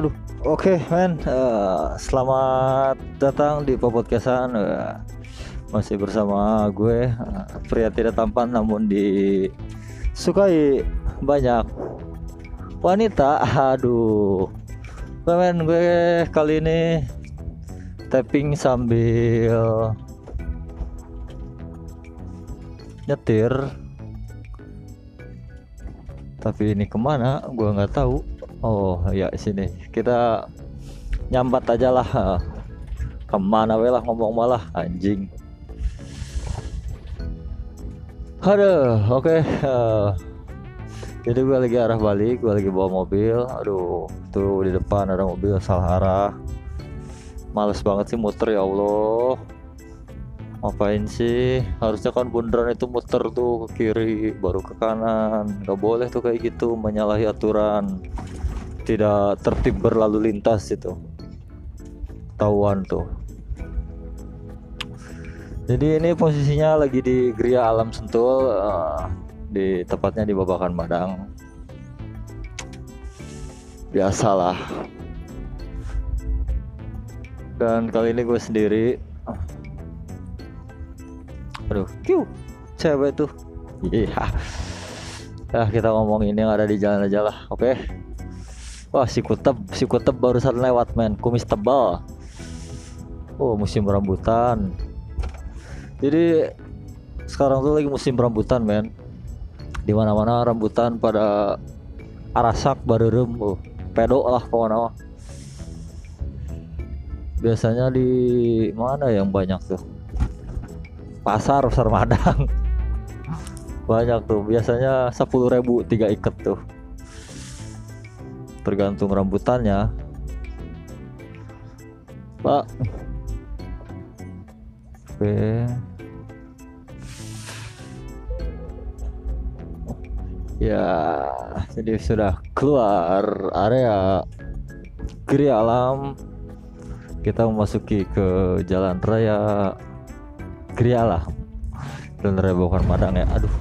Aduh, oke men. Eh, selamat datang di podcastan. Eh, masih bersama gue, eh, pria tidak tampan namun disukai banyak wanita. Aduh, Gue men gue kali ini tapping sambil nyetir. Tapi ini ke mana? Gue nggak tahu. Oh ya sini kita nyambat aja lah. Ke mana we lah ngomong malah anjing. Aduh, oke. eh, jadi gue lagi arah balik, gue lagi bawa mobil. Aduh, tuh di depan ada mobil salah arah. Males banget sih muter ya Allah. Ngapain sih? Harusnya kan bundaran itu muter tuh ke kiri, baru ke kanan. Gak boleh tuh kayak gitu, menyalahi aturan. Tidak tertib berlalu lintas itu. Tahuan tuh. Jadi ini posisinya lagi di Gria Alam Sentul, eh, di tepatnya di Babakan Madang. Biasalah. Dan kali ini gue sendiri. Aduh, kiu, cewek tuh. Iya. Nah, kita ngomong ini yang ada di jalan aja lah, oke? Wah, si kuteb, si kuteb barusan lewat men, kumis tebal. Oh, musim rambutan. Jadi sekarang tuh lagi musim rambutan men. Di mana-mana rambutan pada arasak barerem, oh, pedo lah mah. Biasanya di mana yang banyak tuh? Pasar, pasar Madang. Banyak tuh. Biasanya 10.000 ribu tiga ikat tuh. Tergantung rambutannya. Pak. Oke. Ya, jadi sudah keluar area Giri Alam. Kita memasuki ke jalan raya Giri Alam. Jalan raya Madang ya. Aduh.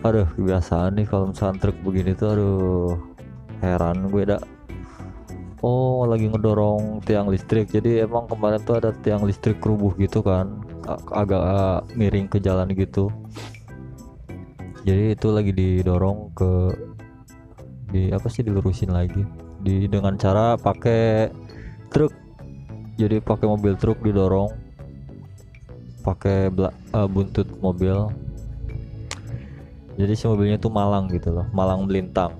Aduh, kebiasaan nih kalau misalkan truk begini tuh aduh. Heran gue dah. Oh, lagi ngedorong tiang listrik. Jadi emang kemarin tuh ada tiang listrik rubuh gitu kan. Agak uh, miring ke jalan gitu. Jadi itu lagi didorong ke di apa sih dilurusin lagi. Di dengan cara pakai truk. Jadi pakai mobil truk didorong. Pakai eh, buntut mobil. Jadi si mobilnya tuh malang gitu loh. Malang melintang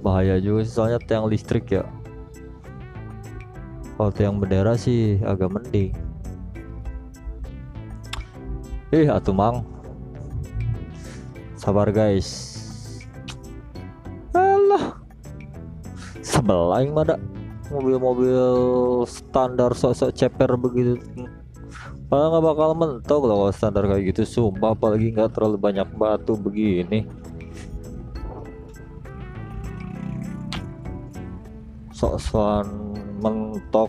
bahaya juga sih soalnya tiang listrik ya kalau tiang bendera sih agak mending Ih, atuh mang. Sabar guys. Alah. Sebelah yang mana mobil-mobil standar sok-sok ceper begitu. Padahal nggak bakal mentok kalau standar kayak gitu sumpah apalagi nggak terlalu banyak batu begini. Sok-sokan mentok.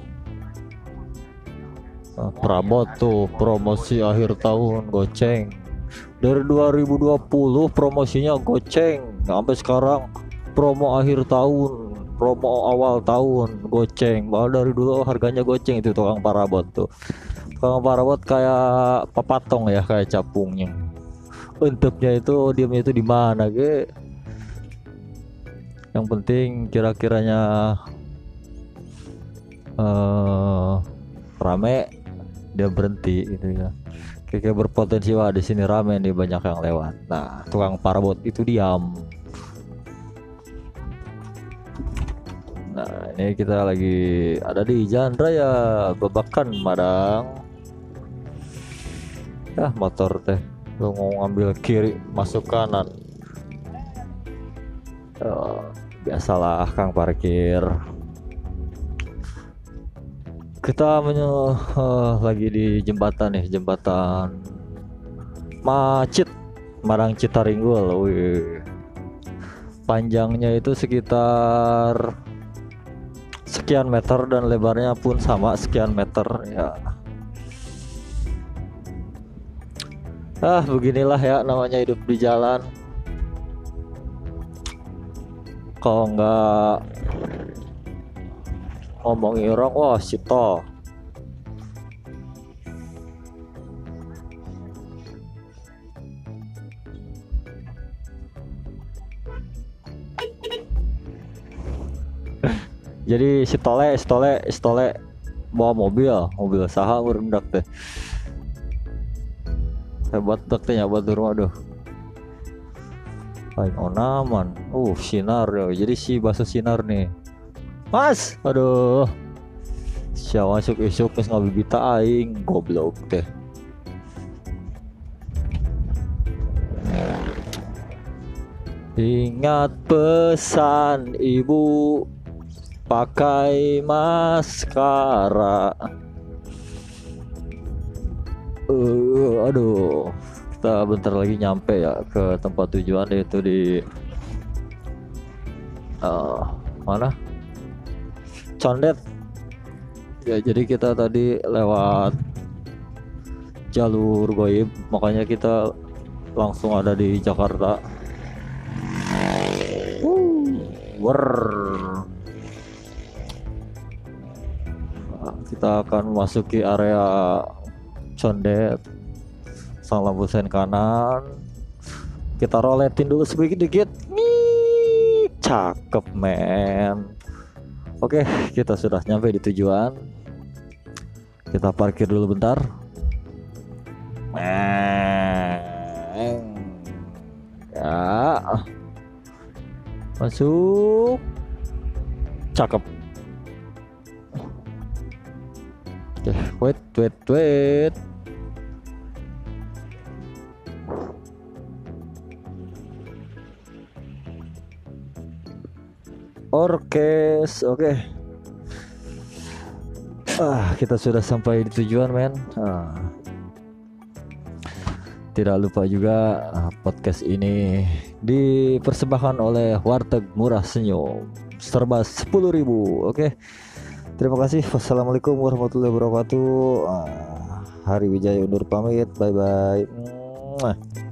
Nah, Prabot tuh promosi akhir tahun goceng. Dari 2020 promosinya goceng. Sampai sekarang promo akhir tahun promo awal tahun goceng. Bahwa dari dulu harganya goceng itu tukang parabot tuh. Tukang parabot kayak papatong ya kayak capungnya. Untupnya itu diamnya itu di mana ge? Yang penting kira-kiranya eh rame dia berhenti gitu ya. Kayak berpotensi wah di sini rame nih banyak yang lewat. Nah tukang parabot itu diam. Nah ini kita lagi ada di jalan raya Babakan Madang ya motor teh lu mau ngambil kiri masuk kanan. Eh, biasalah kang parkir kita menye eh, lagi di jembatan nih jembatan Macit Marang Citaringgul wih. Panjangnya itu sekitar sekian meter dan lebarnya pun sama sekian meter ya. Ah beginilah ya namanya hidup di jalan. Kalau nggak ngomongin orang wah si toh jadi si tole si tole si tole bawa mobil mobil saha rendak teh. Hebat dek teh nyabat di rumah doh lain onaman. Uh sinar ya. Jadi si bahasa sinar nih mas! Aduh. Siapa masuk esok? Pas ngabibita aing. Goblok teh. Ingat pesan ibu. Pakai maskara. Uh, aduh, kita bentar lagi nyampe ya ke tempat tujuan yaitu di uh, mana? Condet. Ya, jadi kita tadi lewat jalur goib, makanya kita langsung ada di Jakarta. Wer. kita akan memasuki area condet sang lampu sen kanan kita roletin dulu sedikit dikit nih cakep men oke kita sudah nyampe di tujuan. Kita parkir dulu bentar. Ya. Masuk. Cakep. Oke, wait, wait, wait. Orkes, oke. Ah, kita sudah sampai di tujuan, men. Ah. Tidak lupa juga ah, podcast ini dipersembahkan oleh Warteg Murah Senyum. Serba 10.000. Oke. Terima kasih. Wassalamualaikum warahmatullahi wabarakatuh. Ah, Hari Wijaya undur pamit. Bye bye.